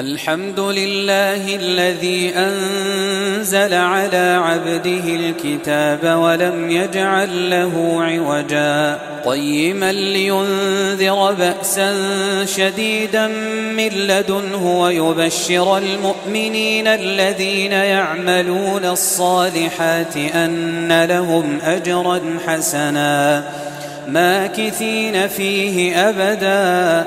الحمد لله الذي أنزل على عبده الكتاب ولم يجعل له عوجا. قيما لينذر بأسا شديدا من لدنه ويبشر المؤمنين الذين يعملون الصالحات أن لهم أجرا حسنا. ماكثين فيه أبداً.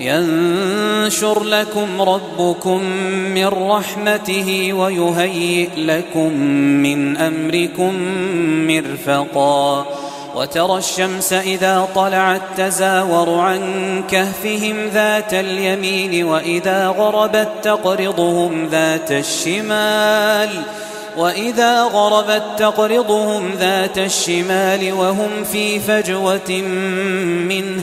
ينشر لكم ربكم من رحمته ويهيئ لكم من أمركم مرفقا. وترى الشمس إذا طلعت تزاور عن كهفهم ذات اليمين وإذا غربت تقرضهم ذات الشمال. وإذا غربت تقرضهم ذات الشمال وهم في فجوة منه.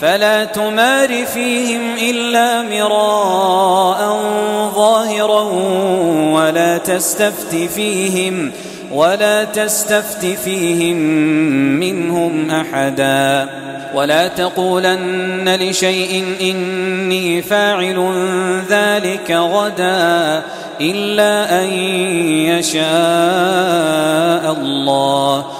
فلا تمار فيهم إلا مراء ظاهرا ولا تستفت فيهم ولا تستفت فيهم منهم أحدا. ولا تقولن لشيء إني فاعل ذلك غدا إلا أن يشاء الله.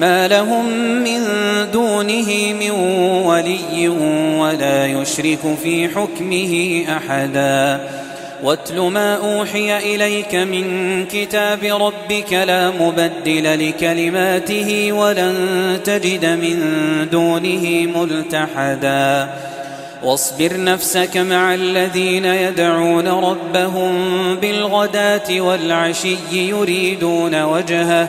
ما لهم من دونه من ولي ولا يشرك في حكمه أحدا. واتل ما أوحي إليك من كتاب ربك لا مبدل لكلماته ولن تجد من دونه ملتحدا. واصبر نفسك مع الذين يدعون ربهم بالغداة والعشي يريدون وجهه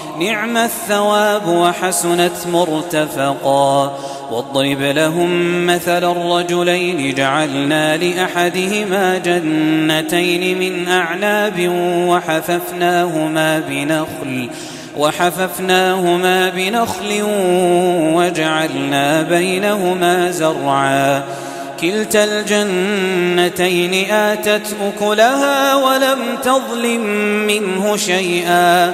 نعم الثواب وحسنت مرتفقا واضرب لهم مثل الرجلين جعلنا لأحدهما جنتين من أعناب وحففناهما بنخل وحففناهما بنخل وجعلنا بينهما زرعا كلتا الجنتين آتت أكلها ولم تظلم منه شيئا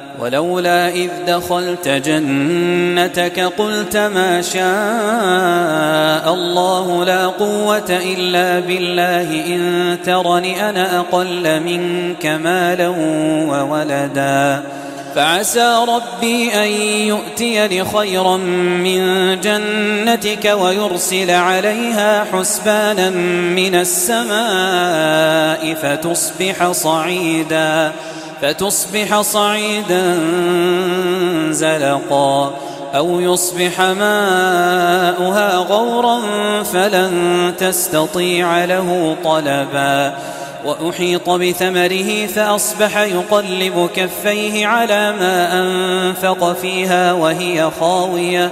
ولولا إذ دخلت جنتك قلت ما شاء الله لا قوة إلا بالله إن ترني أنا أقل منك مالا وولدا. فعسى ربي أن يؤتيني خيرا من جنتك ويرسل عليها حسبانا من السماء فتصبح صعيدا. فتصبح صعيدا زلقا أو يصبح ماؤها غورا فلن تستطيع له طلبا. وأحيط بثمره فأصبح يقلب كفيه على ما أنفق فيها وهي خاوية.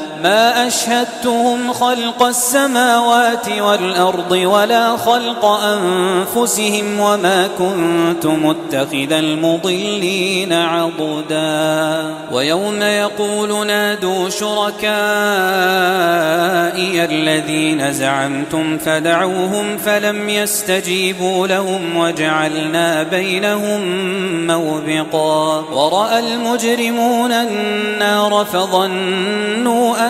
ما أشهدتهم خلق السماوات والأرض ولا خلق أنفسهم وما كنت متخذ المضلين عضدا. ويوم يقول نادوا شركائي الذين زعمتم فدعوهم فلم يستجيبوا لهم وجعلنا بينهم موبقا. ورأى المجرمون النار فظنوا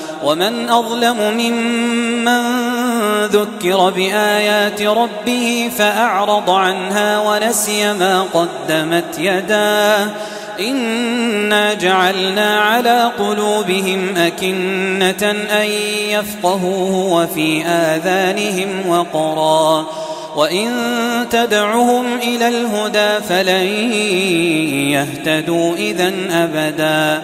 ومن أظلم ممن ذكر بآيات ربه فأعرض عنها ونسي ما قدمت يداه. إنا جعلنا على قلوبهم أكنة أن يفقهوه وفي آذانهم وقرا. وإن تدعهم إلى الهدى فلن يهتدوا إذا أبدا.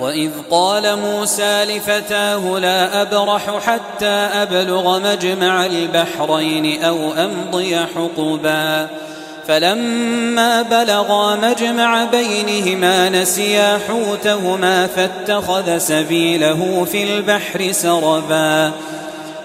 وإذ قال موسى لفتاه لا أبرح حتى أبلغ مجمع البحرين أو أمضي حقباً فلما بلغا مجمع بينهما نسيا حوتهما فاتخذ سبيله في البحر سربا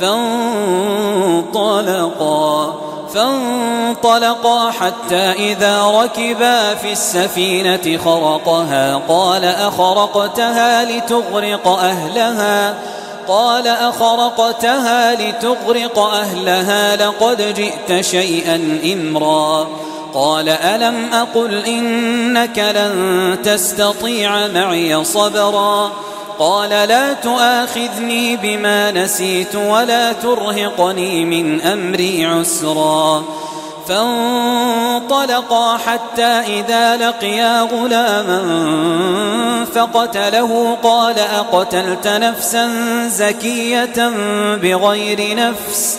فانطلقا فانطلقا حتى إذا ركبا في السفينة خرقها. قال أخرقتها لتغرق أهلها؟ قال أخرقتها لتغرق أهلها لقد جئت شيئا إمرا. قال ألم أقل إنك لن تستطيع معي صبرا؟ قال لا تؤاخذني بما نسيت ولا ترهقني من أمري عسرا. فانطلقا حتى إذا لقيا غلاما فقتله قال أقتلت نفسا زكية بغير نفس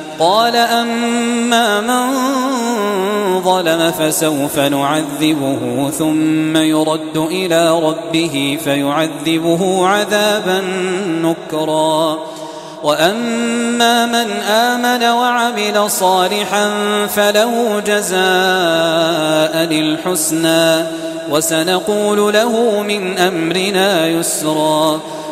قال أما من ظلم فسوف نعذبه ثم يرد إلى ربه فيعذبه عذابا نكرا. وأما من آمن وعمل صالحا فله جزاء الحسنى وسنقول له من أمرنا يسرا.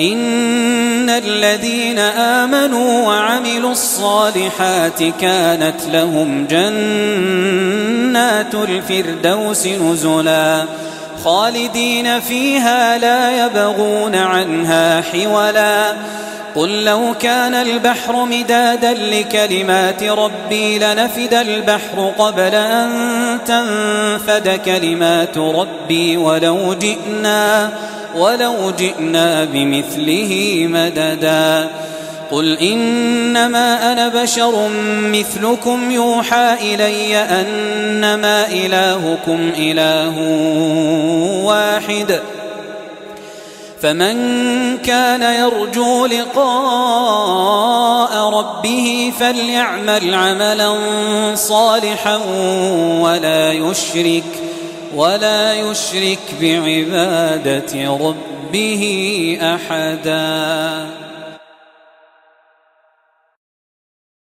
إن الذين آمنوا وعملوا الصالحات كانت لهم جنات الفردوس نزلا خالدين فيها لا يبغون عنها حولا قل لو كان البحر مدادا لكلمات ربي لنفد البحر قبل أن تنفد كلمات ربي ولو جئنا ولو جئنا بمثله مددا. قل إنما أنا بشر مثلكم يوحى إلي أنما إلهكم إله واحد. فمن كان يرجو لقاء ربه فليعمل عملا صالحا ولا يشرك. ولا يشرك بعبادة ربه أحداً.